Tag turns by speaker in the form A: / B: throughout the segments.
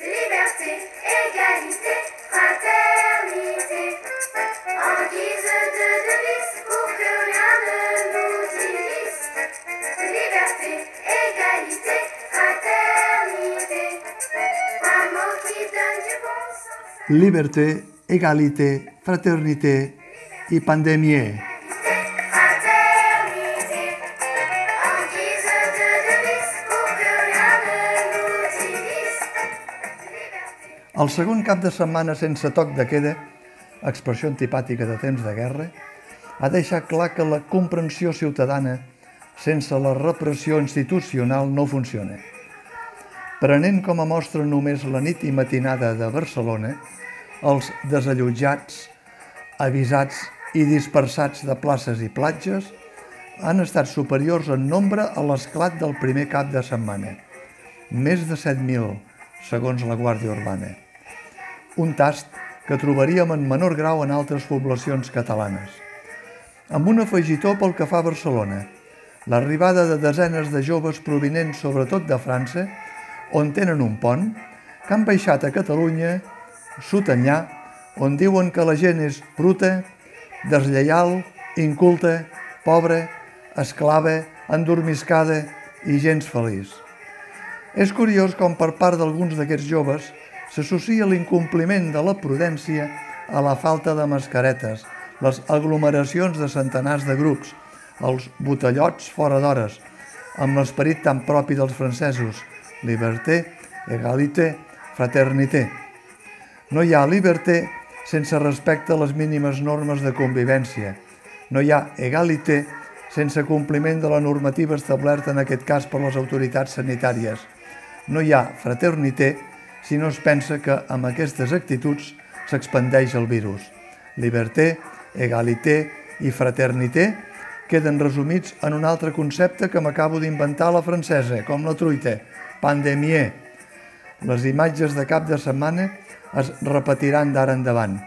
A: Liberté, égalité, fraternité, en guise de devise pour que rien ne nous divise. Liberté, égalité, fraternité, un mot qui donne du bon sens.
B: Liberté, égalité, fraternité i pandémie. El segon cap de setmana sense toc de queda, expressió antipàtica de temps de guerra, ha deixat clar que la comprensió ciutadana sense la repressió institucional no funciona. Prenent com a mostra només la nit i matinada de Barcelona, els desallotjats, avisats i dispersats de places i platges han estat superiors en nombre a l'esclat del primer cap de setmana. Més de 7.000, segons la Guàrdia Urbana. Un tast que trobaríem en menor grau en altres poblacions catalanes. Amb un afegitó pel que fa a Barcelona, l'arribada de desenes de joves provinents sobretot de França, on tenen un pont, que han baixat a Catalunya, Sotanyà, on diuen que la gent és bruta, deslleial, inculta, pobra, esclava, endormiscada i gens feliç. És curiós com per part d'alguns d'aquests joves s'associa l'incompliment de la prudència a la falta de mascaretes, les aglomeracions de centenars de grups, els botellots fora d'hores, amb l'esperit tan propi dels francesos, liberté, égalité, fraternité. No hi ha liberté sense respecte a les mínimes normes de convivència. No hi ha égalité sense compliment de la normativa establerta en aquest cas per les autoritats sanitàries. No hi ha fraternité si no es pensa que amb aquestes actituds s'expandeix el virus. Liberté, égalité i fraternité queden resumits en un altre concepte que m'acabo d'inventar a la francesa, com la truita, pandémie. Les imatges de cap de setmana es repetiran d'ara endavant.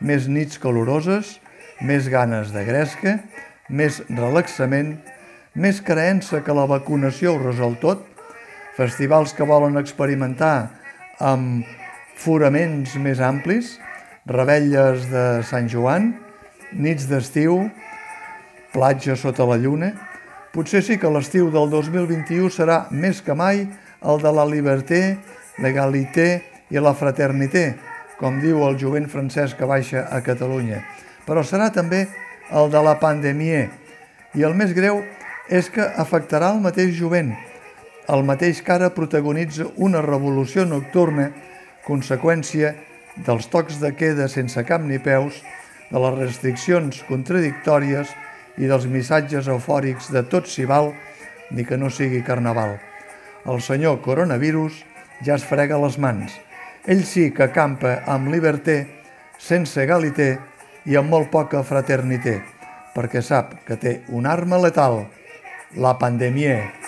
B: Més nits caloroses, més ganes de gresca, més relaxament, més creença que la vacunació ho resol tot, festivals que volen experimentar amb foraments més amplis, rebelles de Sant Joan, nits d'estiu, platja sota la lluna. Potser sí que l'estiu del 2021 serà més que mai el de la liberté, l'égalité i la fraternité, com diu el jovent francès que baixa a Catalunya. Però serà també el de la pandèmia. I el més greu és que afectarà el mateix jovent, el mateix que ara protagonitza una revolució nocturna, conseqüència dels tocs de queda sense cap ni peus, de les restriccions contradictòries i dels missatges eufòrics de tot s'hi val, ni que no sigui carnaval. El senyor coronavirus ja es frega les mans. Ell sí que campa amb liberté, sense egalité i amb molt poca fraternité, perquè sap que té una arma letal, la pandèmia.